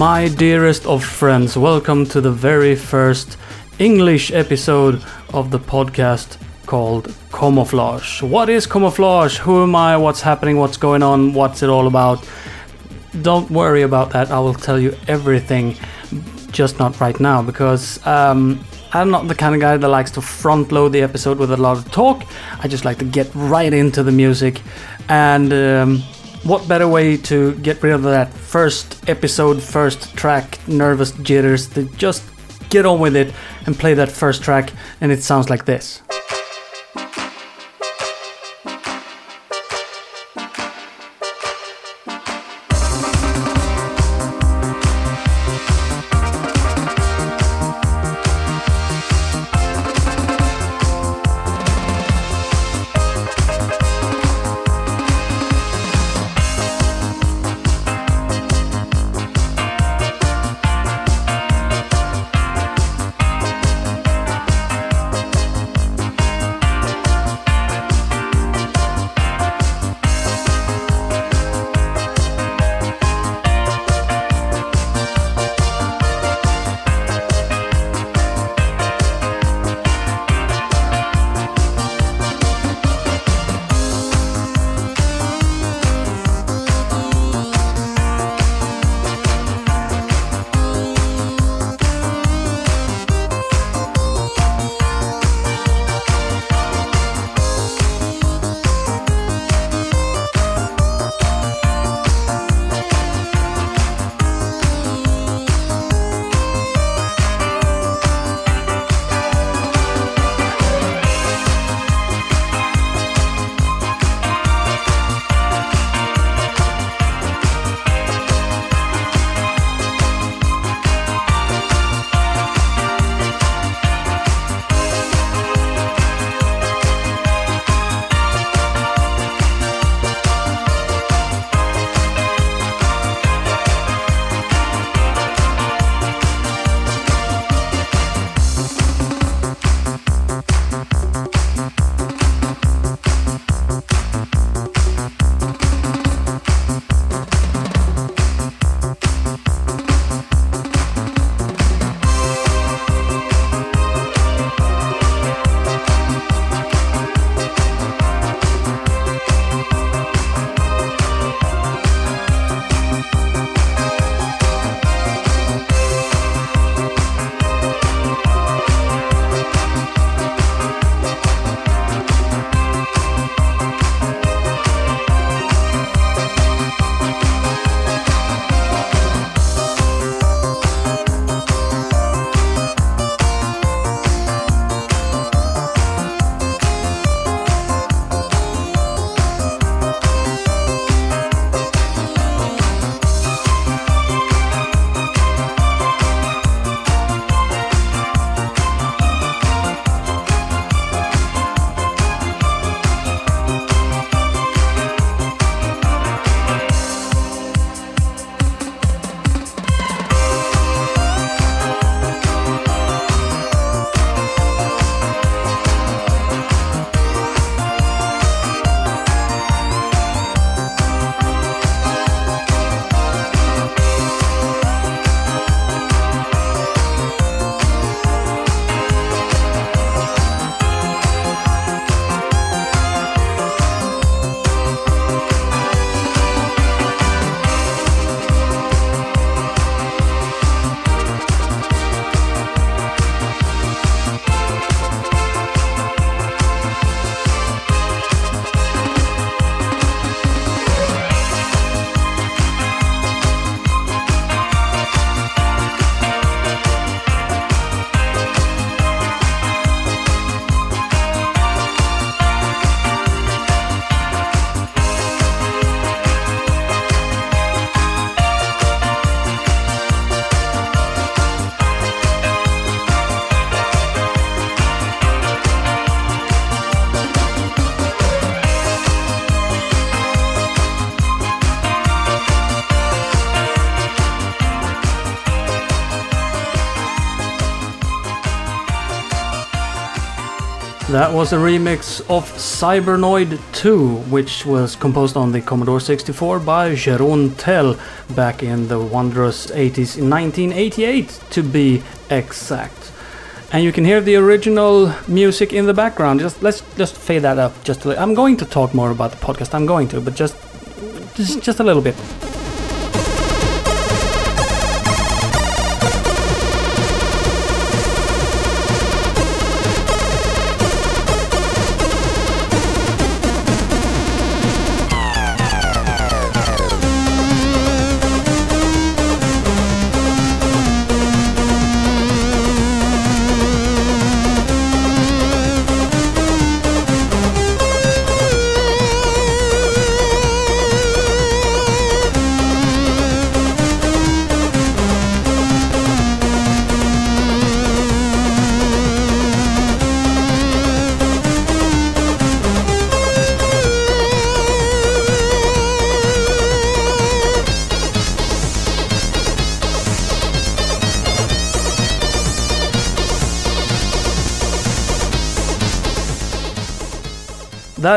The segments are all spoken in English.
My dearest of friends, welcome to the very first English episode of the podcast called Camouflage. What is camouflage? Who am I? What's happening? What's going on? What's it all about? Don't worry about that. I will tell you everything, just not right now because um, I'm not the kind of guy that likes to front load the episode with a lot of talk. I just like to get right into the music. And um, what better way to get rid of that first episode, first track, nervous jitters, to just get on with it and play that first track, and it sounds like this. That was a remix of Cybernoid 2, which was composed on the Commodore 64 by Jeroen Tel back in the wondrous 80s, in 1988 to be exact. And you can hear the original music in the background. Just let's just fade that up just a little. I'm going to talk more about the podcast. I'm going to, but just just, just a little bit.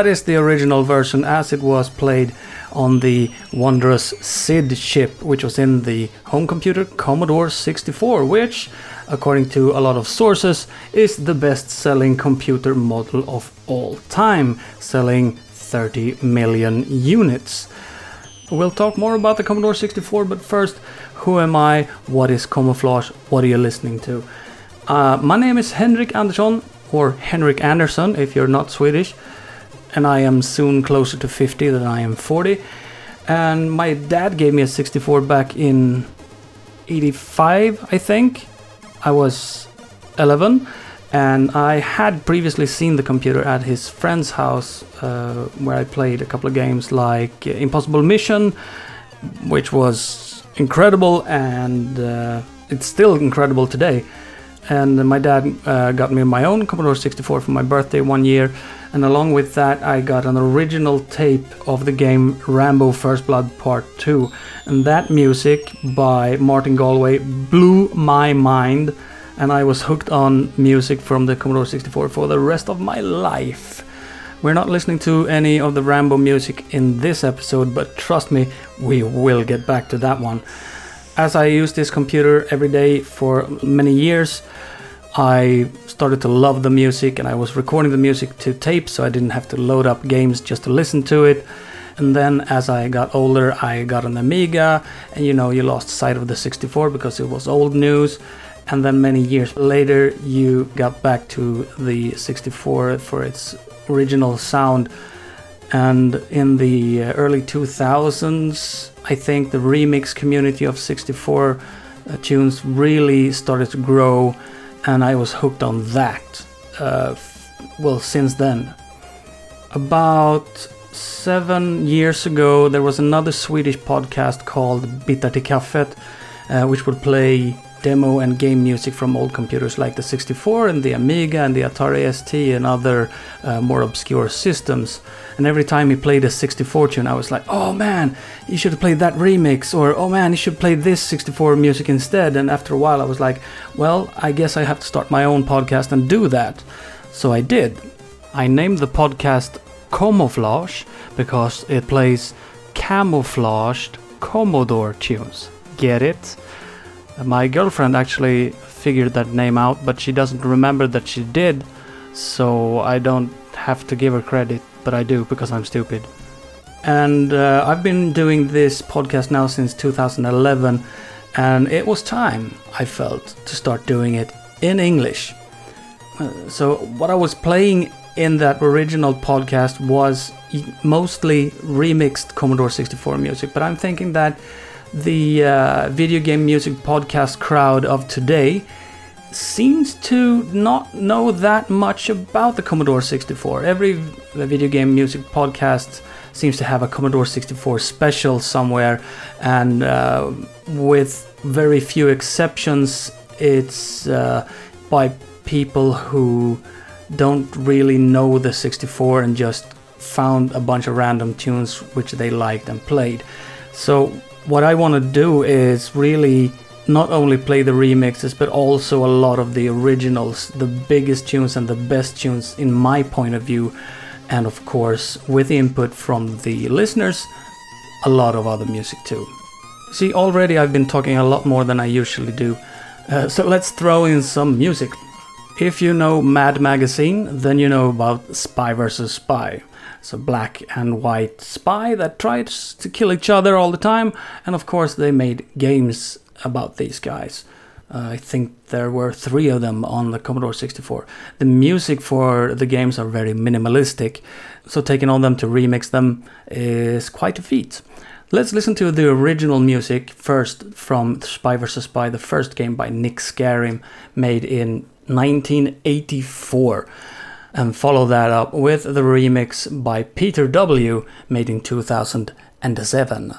That is the original version as it was played on the wondrous SID chip, which was in the home computer Commodore 64, which, according to a lot of sources, is the best selling computer model of all time, selling 30 million units. We'll talk more about the Commodore 64, but first, who am I? What is camouflage? What are you listening to? Uh, my name is Henrik Andersson, or Henrik Andersson if you're not Swedish and I am soon closer to 50 than I am 40. And my dad gave me a 64 back in 85, I think. I was 11, and I had previously seen the computer at his friend's house uh, where I played a couple of games like Impossible Mission, which was incredible, and uh, it's still incredible today. And my dad uh, got me my own Commodore 64 for my birthday one year and along with that I got an original tape of the game Rambo First Blood Part 2 and that music by Martin Galway blew my mind and I was hooked on music from the Commodore 64 for the rest of my life. We're not listening to any of the Rambo music in this episode, but trust me, we will get back to that one. As I use this computer every day for many years, I started to love the music and I was recording the music to tape so I didn't have to load up games just to listen to it. And then as I got older, I got an Amiga, and you know, you lost sight of the 64 because it was old news. And then many years later, you got back to the 64 for its original sound. And in the uh, early 2000s, I think the remix community of 64 uh, tunes really started to grow and I was hooked on that. Uh, well, since then. About seven years ago, there was another Swedish podcast called Bitar till kaffet, uh, which would play demo and game music from old computers like the 64 and the Amiga and the Atari ST and other uh, more obscure systems. And every time he played a 64 tune, I was like, oh man, you should have played that remix, or oh man, you should play this 64 music instead. And after a while, I was like, well, I guess I have to start my own podcast and do that. So I did. I named the podcast Camouflage because it plays camouflaged Commodore tunes. Get it? My girlfriend actually figured that name out, but she doesn't remember that she did, so I don't have to give her credit, but I do because I'm stupid. And uh, I've been doing this podcast now since 2011, and it was time, I felt, to start doing it in English. Uh, so, what I was playing in that original podcast was mostly remixed Commodore 64 music, but I'm thinking that the uh, video game music podcast crowd of today seems to not know that much about the Commodore 64. Every video game music podcast seems to have a Commodore 64 special somewhere, and uh, with very few exceptions, it's uh, by people who don't really know the 64 and just found a bunch of random tunes which they liked and played. So what I want to do is really not only play the remixes but also a lot of the originals, the biggest tunes and the best tunes in my point of view, and of course, with input from the listeners, a lot of other music too. See, already I've been talking a lot more than I usually do, uh, so let's throw in some music. If you know Mad Magazine, then you know about Spy vs. Spy. It's a black and white spy that tries to kill each other all the time, and of course, they made games about these guys. Uh, I think there were three of them on the Commodore 64. The music for the games are very minimalistic, so taking on them to remix them is quite a feat. Let's listen to the original music first from Spy vs. Spy, the first game by Nick Scarim, made in 1984, and follow that up with the remix by Peter W., made in 2007.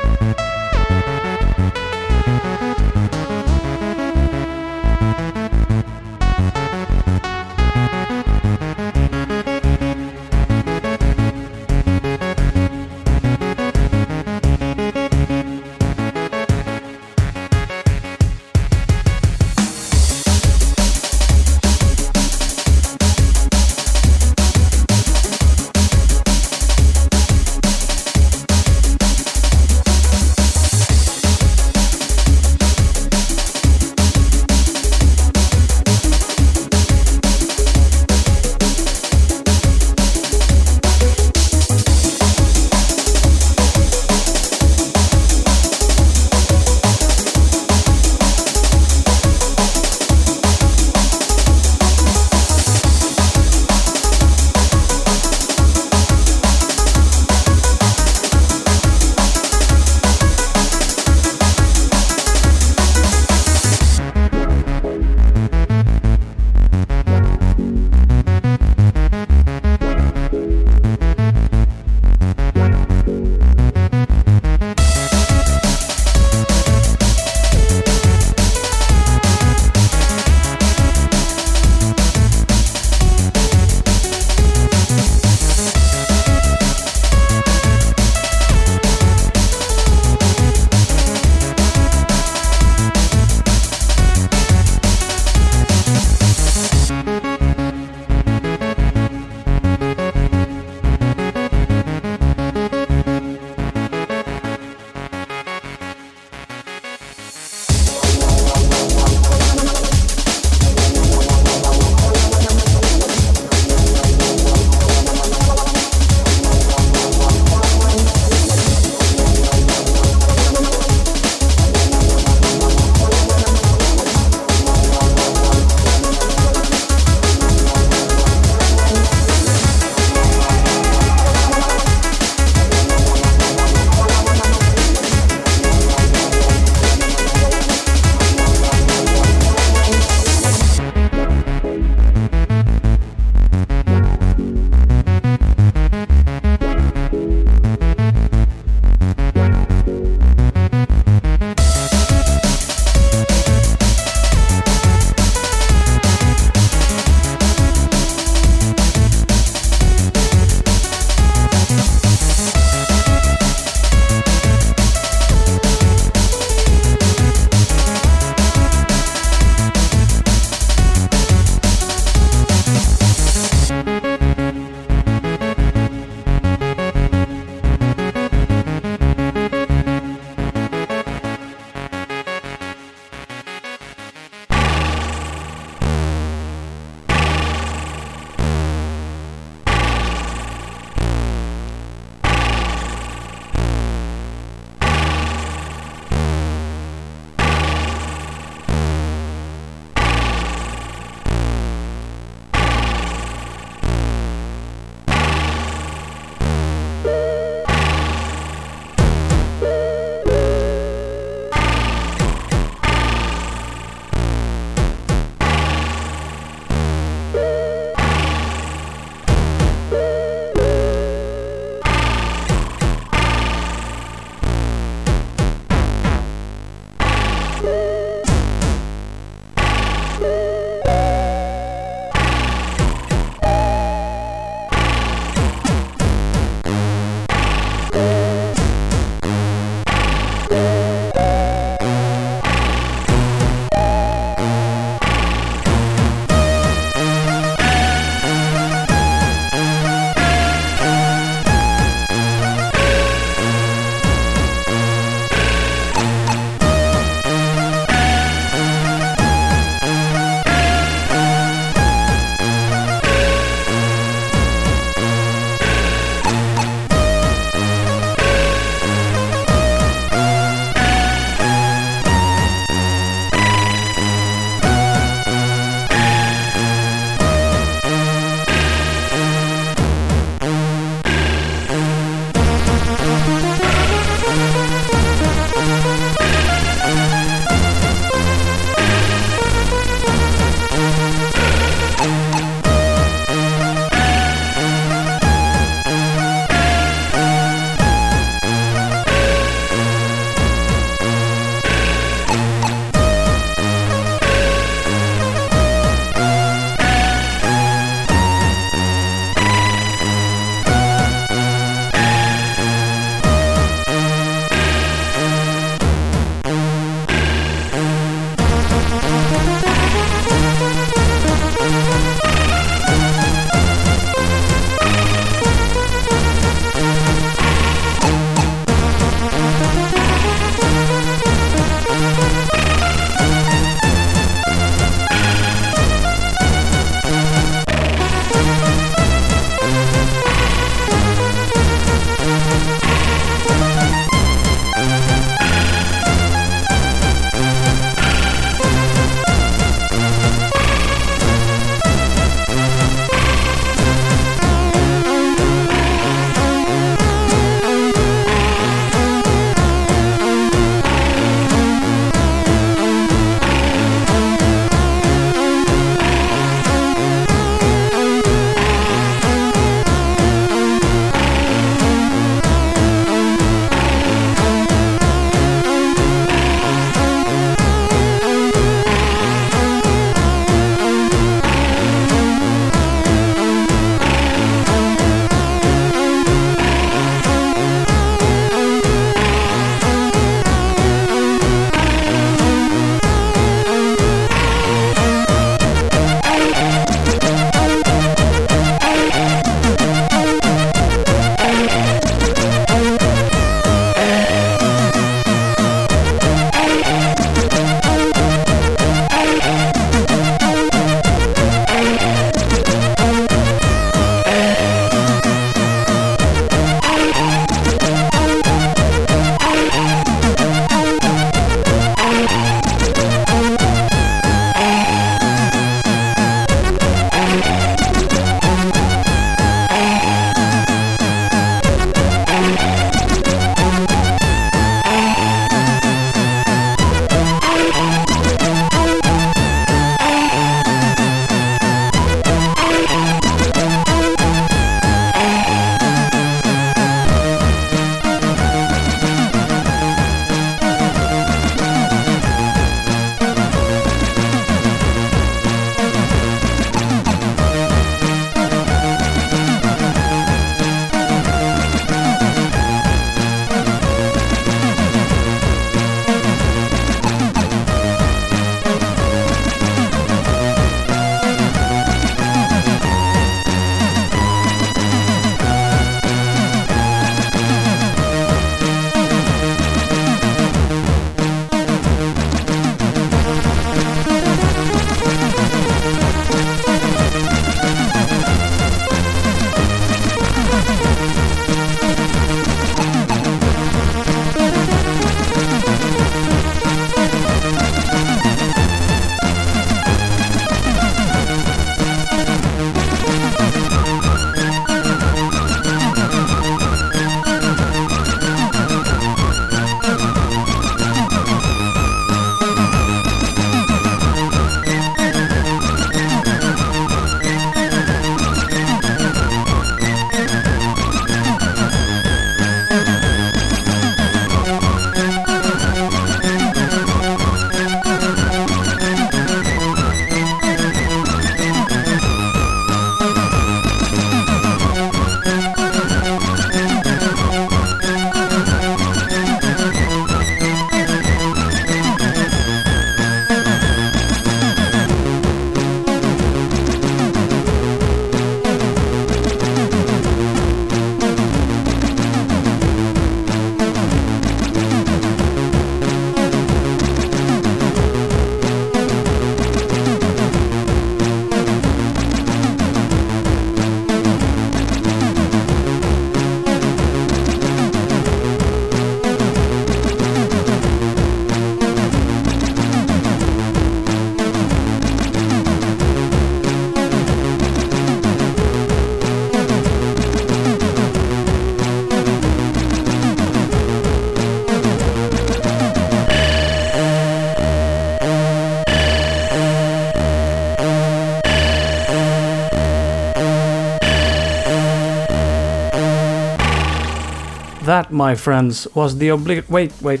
That, my friends, was the obligate. Wait, wait.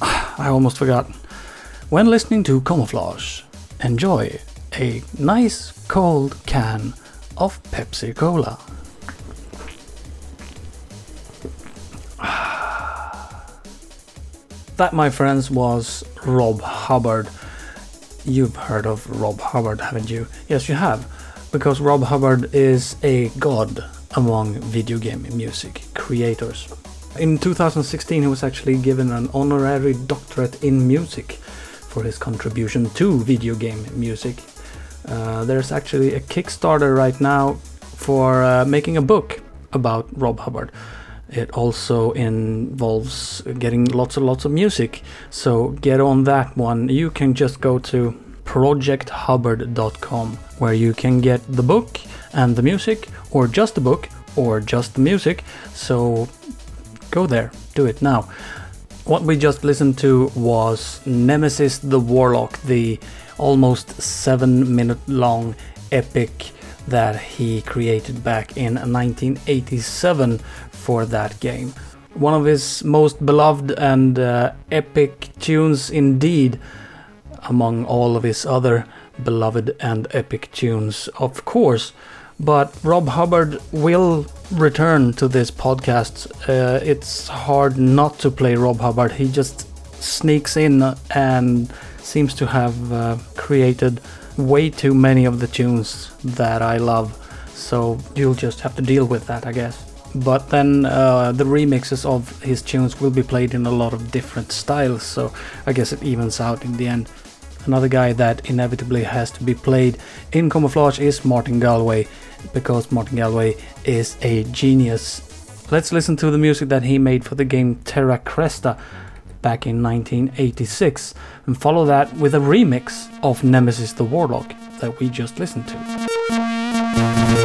I almost forgot. When listening to Camouflage, enjoy a nice cold can of Pepsi Cola. That, my friends, was Rob Hubbard. You've heard of Rob Hubbard, haven't you? Yes, you have, because Rob Hubbard is a god among video game music creators. In 2016, he was actually given an honorary doctorate in music for his contribution to video game music. Uh, there's actually a Kickstarter right now for uh, making a book about Rob Hubbard. It also involves getting lots and lots of music. So get on that one. You can just go to projecthubbard.com where you can get the book and the music, or just the book, or just the music. So go there, do it now. What we just listened to was Nemesis the Warlock, the almost seven minute long epic that he created back in 1987 for that game. One of his most beloved and uh, epic tunes indeed, among all of his other beloved and epic tunes, of course. But Rob Hubbard will return to this podcast. Uh, it's hard not to play Rob Hubbard. He just sneaks in and seems to have uh, created way too many of the tunes that I love. So you'll just have to deal with that, I guess but then uh, the remixes of his tunes will be played in a lot of different styles, so I guess it evens out in the end. Another guy that inevitably has to be played in Camouflage is Martin Galway, because Martin Galway is a genius. Let's listen to the music that he made for the game Terra Cresta back in 1986, and follow that with a remix of Nemesis the Warlock that we just listened to.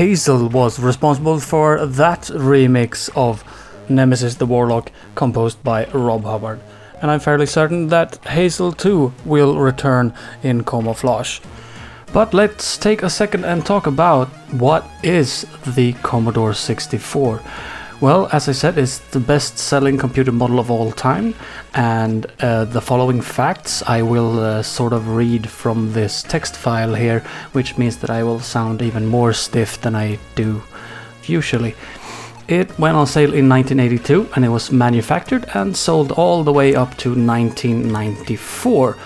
Hazel was responsible for that remix of Nemesis the Warlock composed by Rob Hubbard. And I'm fairly certain that Hazel too will return in Camouflage. But let's take a second and talk about what is the Commodore 64. Well, as I said, it's the best selling computer model of all time, and uh, the following facts I will uh, sort of read from this text file here, which means that I will sound even more stiff than I do usually. It went on sale in 1982 and it was manufactured and sold all the way up to 1994.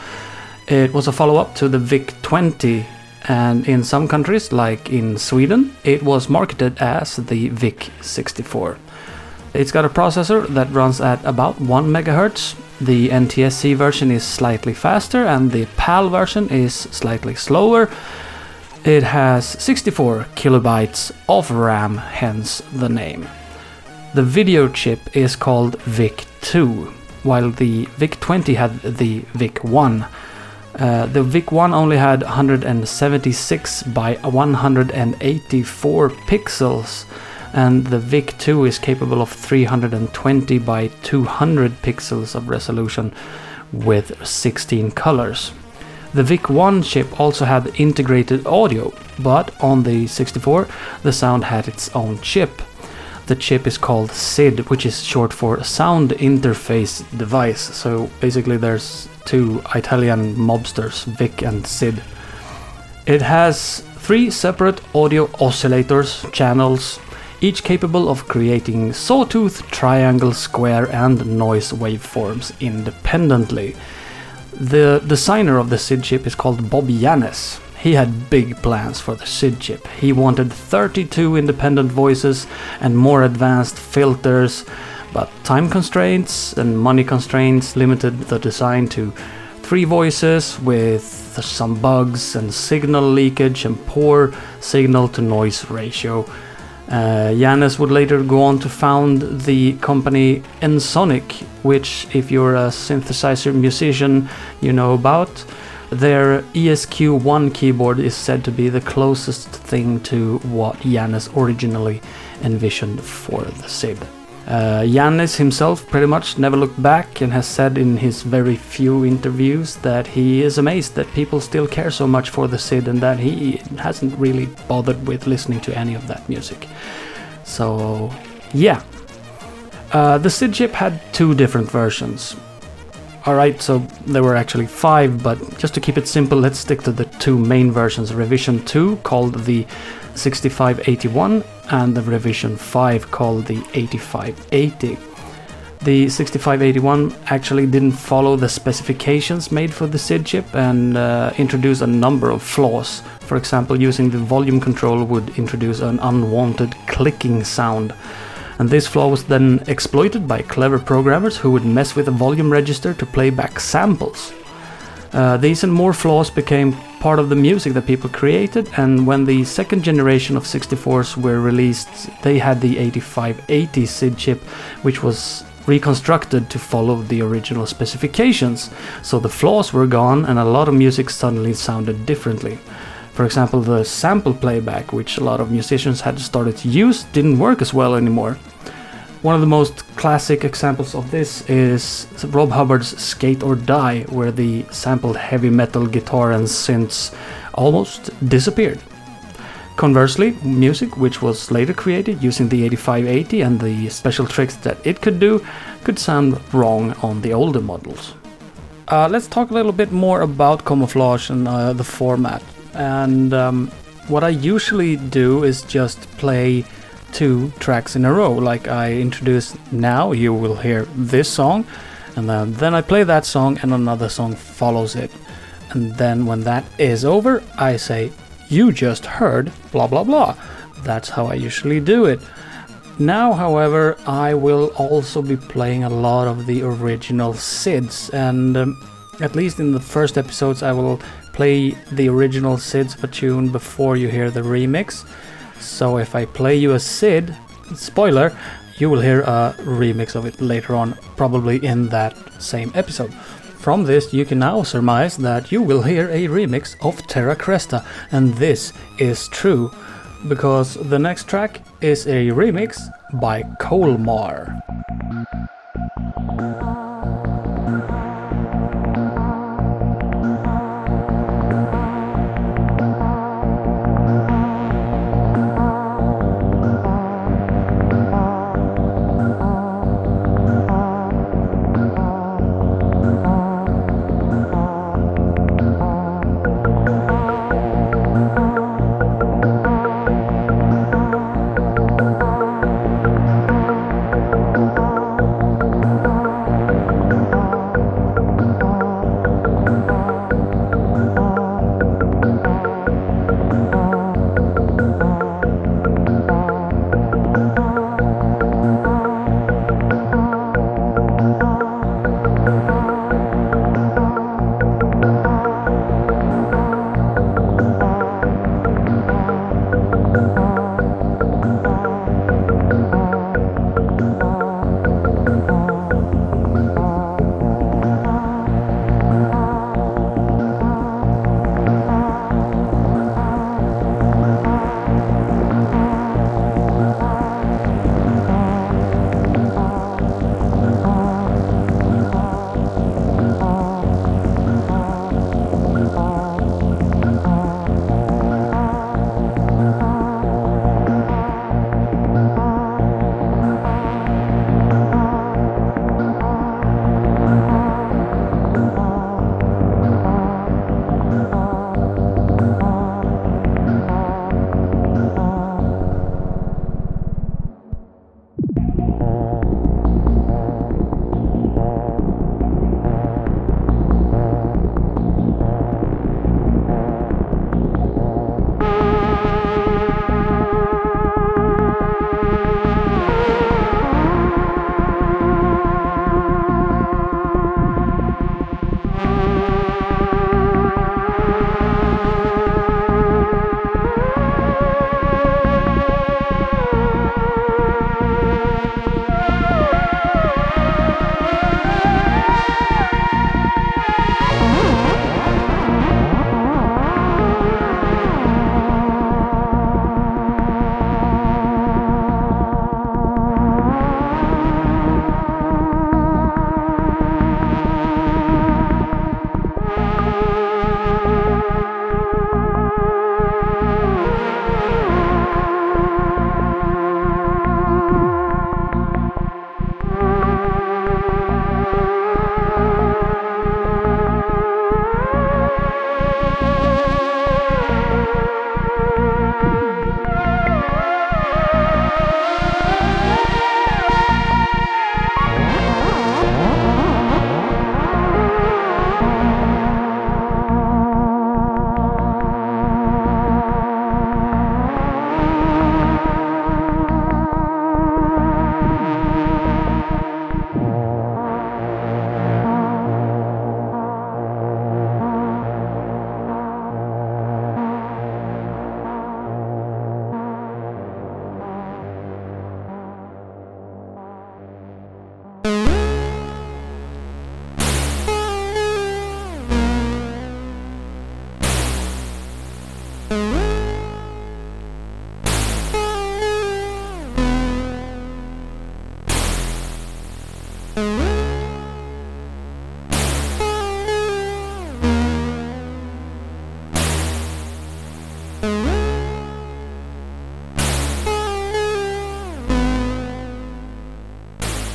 It was a follow up to the VIC 20, and in some countries, like in Sweden, it was marketed as the VIC 64. It's got a processor that runs at about 1 MHz. The NTSC version is slightly faster, and the PAL version is slightly slower. It has 64 kilobytes of RAM, hence the name. The video chip is called VIC-2, while the VIC-20 had the VIC-1. Uh, the VIC-1 only had 176 by 184 pixels, and the VIC-2 is capable of 320 by 200 pixels of resolution with 16 colors. The VIC-1 chip also had integrated audio, but on the 64 the sound had its own chip. The chip is called SID, which is short for Sound Interface Device. So basically there's two Italian mobsters, Vic and Sid. It has three separate audio oscillators channels, each capable of creating sawtooth, triangle, square, and noise waveforms independently. The designer of the SID chip is called Bob Yannes. He had big plans for the SID chip. He wanted 32 independent voices and more advanced filters, but time constraints and money constraints limited the design to three voices with some bugs and signal leakage and poor signal to noise ratio. Uh, Yannes would later go on to found the company Ensoniq, which, if you're a synthesizer musician, you know about. Their ESQ1 keyboard is said to be the closest thing to what Yannes originally envisioned for the SID. Uh, himself pretty much never looked back and has said in his very few interviews that he is amazed that people still care so much for the SID and that he hasn't really bothered with listening to any of that music. So, yeah. Uh, the SID chip had two different versions. Alright, so there were actually five, but just to keep it simple, let's stick to the two main versions. Revision 2 called the 6581 and the revision 5 called the 8580. The 6581 actually didn't follow the specifications made for the SID chip and uh, introduced a number of flaws. For example, using the volume control would introduce an unwanted clicking sound. And this flaw was then exploited by clever programmers who would mess with the volume register to play back samples. Uh, these and more flaws became part of the music that people created, and when the second generation of 64s were released, they had the 8580 SID chip, which was reconstructed to follow the original specifications. So the flaws were gone, and a lot of music suddenly sounded differently. For example, the sample playback, which a lot of musicians had started to use, didn't work as well anymore. One of the most classic examples of this is Rob Hubbard's Skate or Die, where the sampled heavy metal guitar and synths almost disappeared. Conversely, music which was later created using the 8580 and the special tricks that it could do could sound wrong on the older models. Uh, let's talk a little bit more about camouflage and uh, the format. And um, what I usually do is just play two tracks in a row. Like I introduce now, you will hear this song, and then, then I play that song, and another song follows it. And then when that is over, I say, You just heard blah blah blah. That's how I usually do it. Now, however, I will also be playing a lot of the original SIDs, and um, at least in the first episodes, I will play the original SIDs of a tune before you hear the remix. So if I play you a Sid, spoiler, you will hear a remix of it later on, probably in that same episode. From this, you can now surmise that you will hear a remix of Terra Cresta, and this is true, because the next track is a remix by Colmar.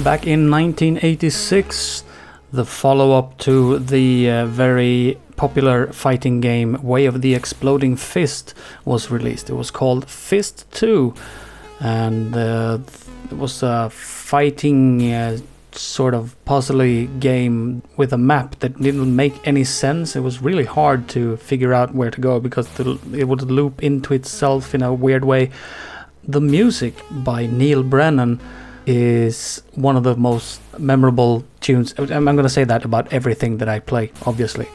Back in 1986, the follow up to the uh, very popular fighting game Way of the Exploding Fist was released. It was called Fist 2, and uh, it was a fighting uh, sort of puzzly game with a map that didn't make any sense. It was really hard to figure out where to go because it would loop into itself in a weird way. The music by Neil Brennan is one of the most memorable tunes. I'm going to say that about everything that I play, obviously.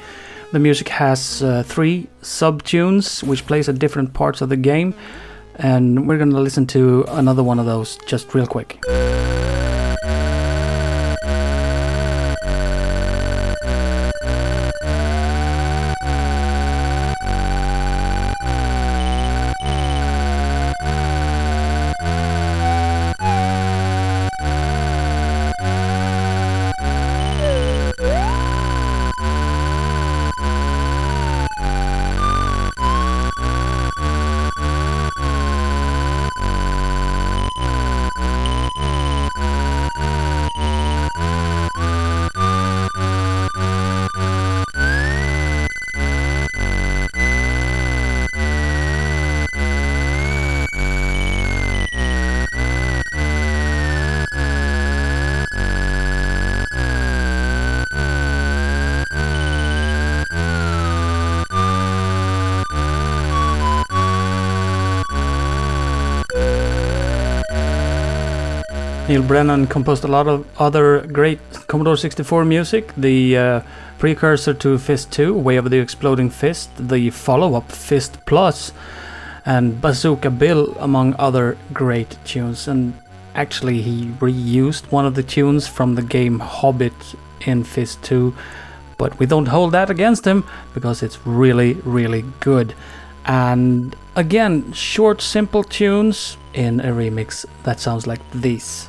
The music has uh, three sub tunes which plays at different parts of the game, and we're going to listen to another one of those just real quick. Brennan composed a lot of other great Commodore 64 music. The uh, precursor to Fist 2, Way of the Exploding Fist, the follow up Fist Plus, and Bazooka Bill, among other great tunes. And actually, he reused one of the tunes from the game Hobbit in Fist 2, but we don't hold that against him because it's really, really good. And again, short, simple tunes in a remix that sounds like this.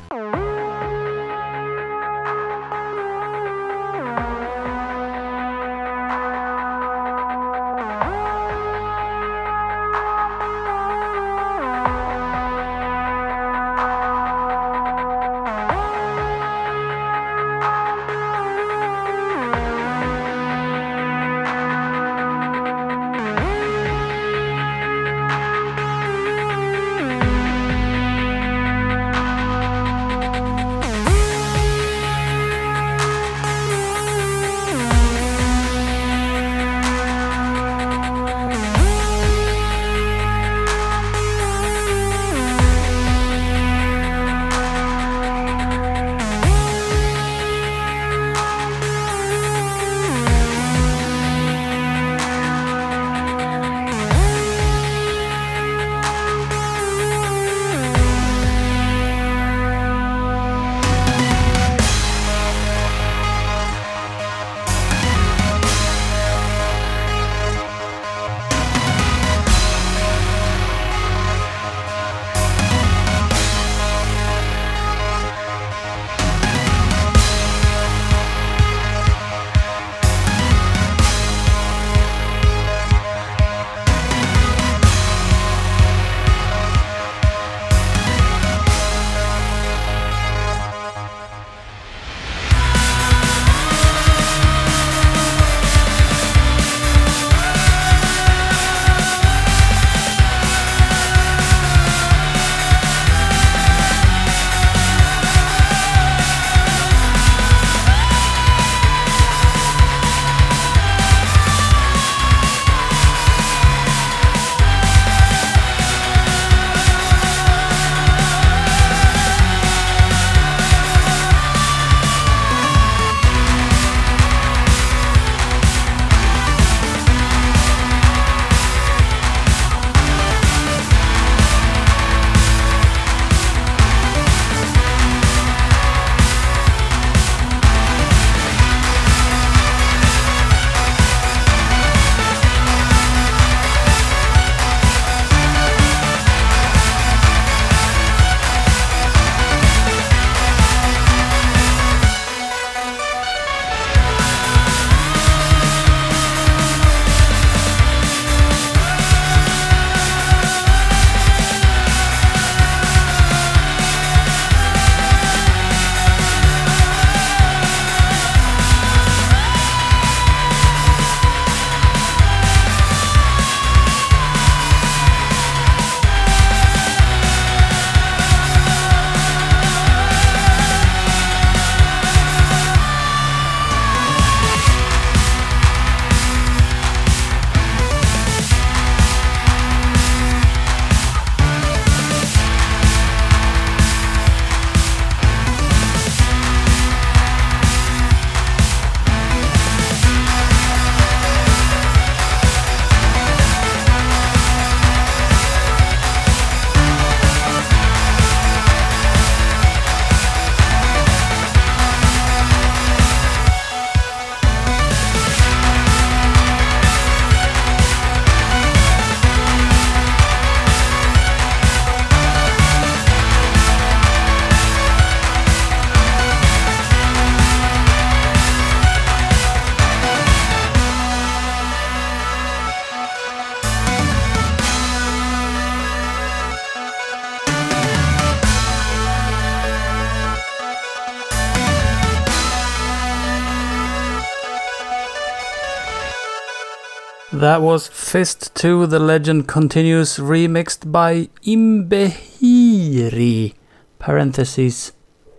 That was Fist 2 The Legend Continues remixed by Imbehiri. Parentheses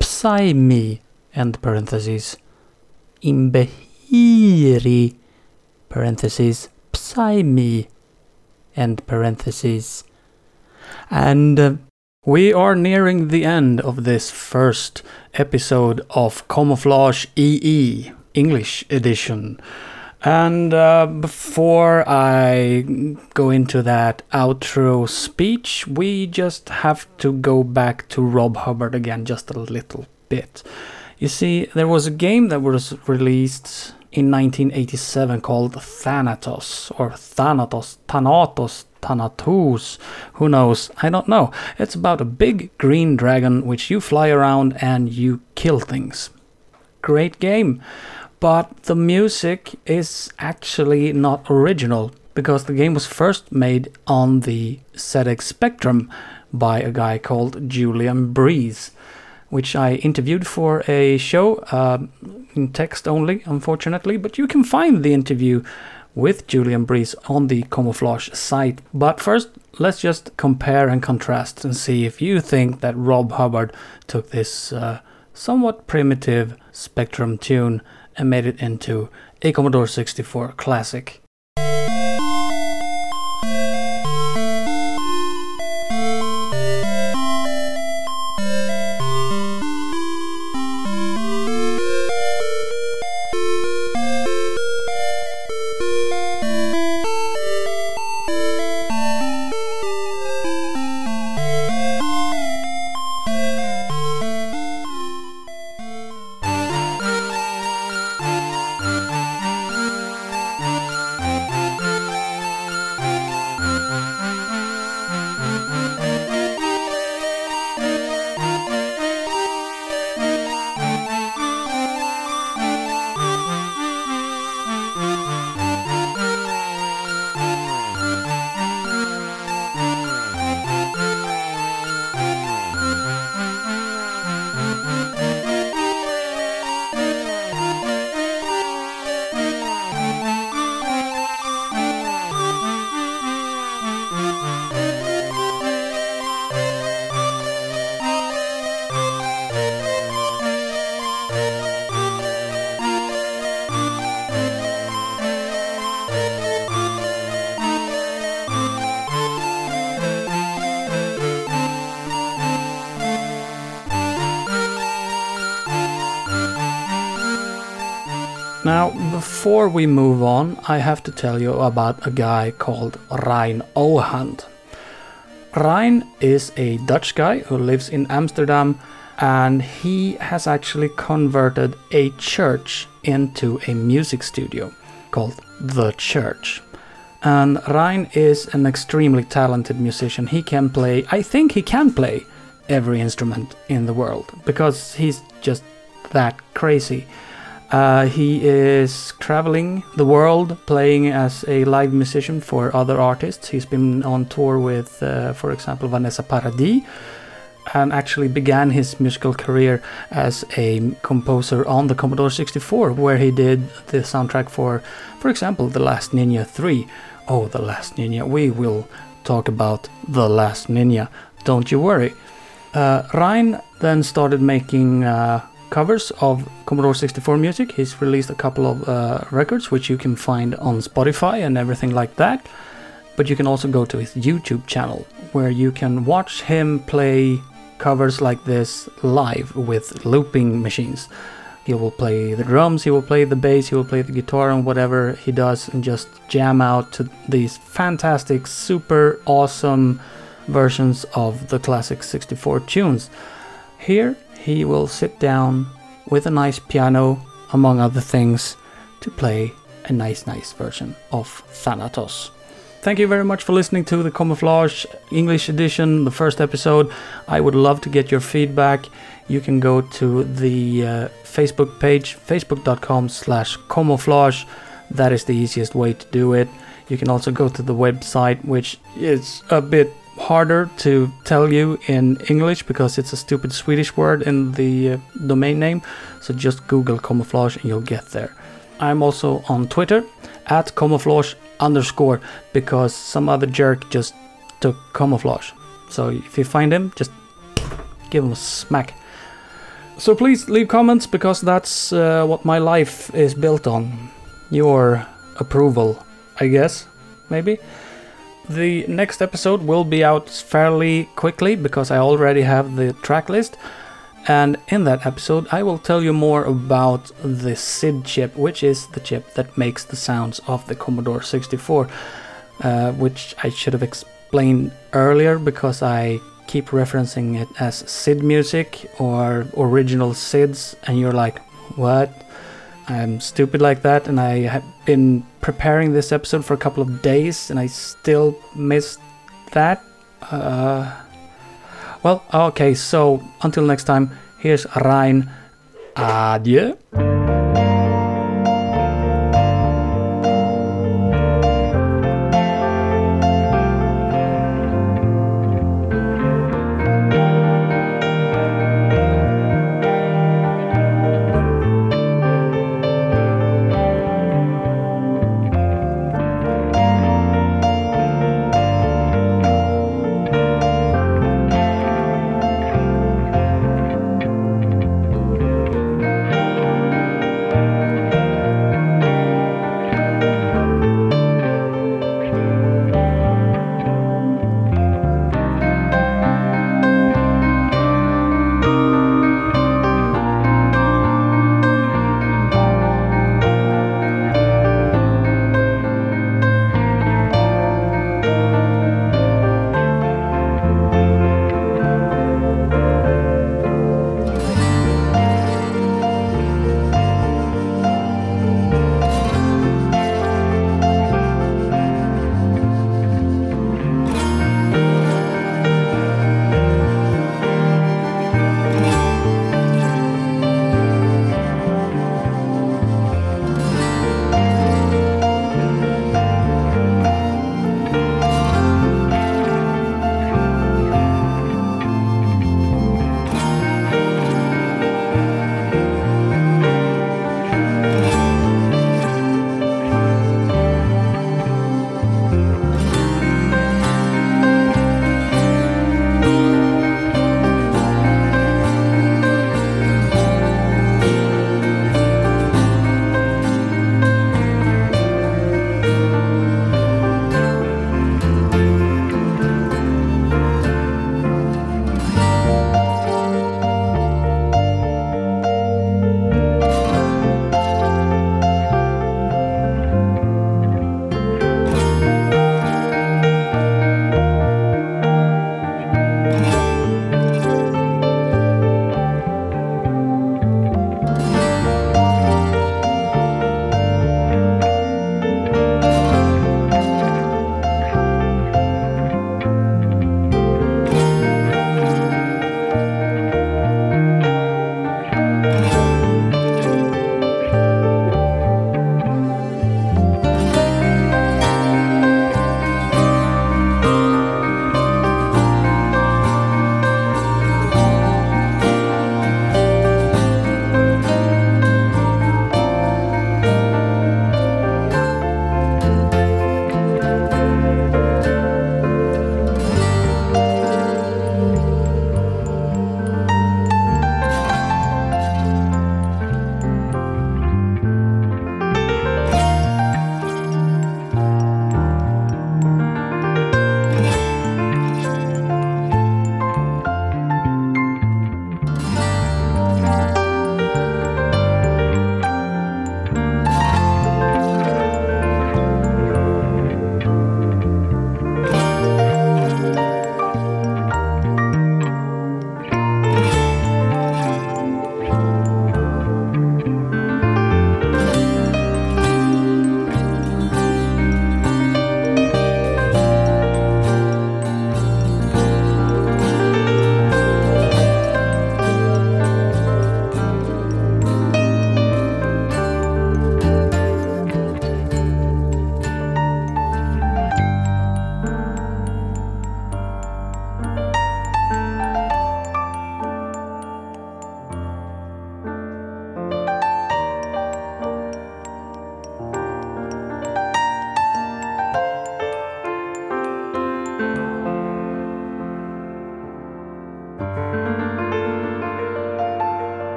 Psyme end parentheses. Imbehiri. Parentheses Psyme end parentheses. And uh, we are nearing the end of this first episode of Camouflage EE English edition. And uh, before I go into that outro speech, we just have to go back to Rob Hubbard again just a little bit. You see, there was a game that was released in 1987 called Thanatos, or Thanatos, Thanatos, Thanatos, who knows, I don't know. It's about a big green dragon which you fly around and you kill things. Great game but the music is actually not original because the game was first made on the ZX Spectrum by a guy called Julian Breeze, which I interviewed for a show uh, in text only, unfortunately. But you can find the interview with Julian Breeze on the Camouflage site. But first, let's just compare and contrast and see if you think that Rob Hubbard took this uh, somewhat primitive Spectrum tune and made it into a Commodore 64 classic. We move on, I have to tell you about a guy called Reyn Ouwehand. Reyn is a Dutch guy who lives in Amsterdam and he has actually converted a church into a music studio called The Church. And Reyn is an extremely talented musician. He can play, I think he can play every instrument in the world because he's just that crazy. Uh, he is traveling the world playing as a live musician for other artists. He's been on tour with, uh, for example, Vanessa Paradis, and actually began his musical career as a composer on the Commodore 64, where he did the soundtrack for, for example, The Last Ninja 3. Oh, The Last Ninja. We will talk about The Last Ninja. Don't you worry. Uh, Reyn then started making uh, covers of Commodore 64 music. He's released a couple of uh, records which you can find on Spotify and everything like that. But you can also go to his YouTube channel where you can watch him play covers like this live with looping machines. He will play the drums, he will play the bass, he will play the guitar, and whatever he does, and just jam out to these fantastic, super awesome versions of the classic 64 tunes. Here, he will sit down with a nice piano, among other things, to play a nice, nice version of Thanatos. Thank you very much for listening to the Camouflage English edition, the first episode. I would love to get your feedback. You can go to the uh, Facebook page, facebook.com slash camouflage. That is the easiest way to do it. You can also go to the website, which is a bit harder to tell you in English because it's a stupid Swedish word in the uh, domain name. So just Google camouflage and you'll get there. I'm also on Twitter at camouflage underscore because some other jerk just took camouflage. So if you find him, just give him a smack. So please leave comments because that's uh, what my life is built on. Your approval, I guess, maybe. The next episode will be out fairly quickly because I already have the track list. And in that episode, I will tell you more about the SID chip, which is the chip that makes the sounds of the Commodore 64, uh, which I should have explained earlier because I keep referencing it as SID music or original SIDs, and you're like, what? I'm stupid like that, and I have been preparing this episode for a couple of days, and I still missed that. Uh, well, okay, so until next time, here's Ryan. Adieu.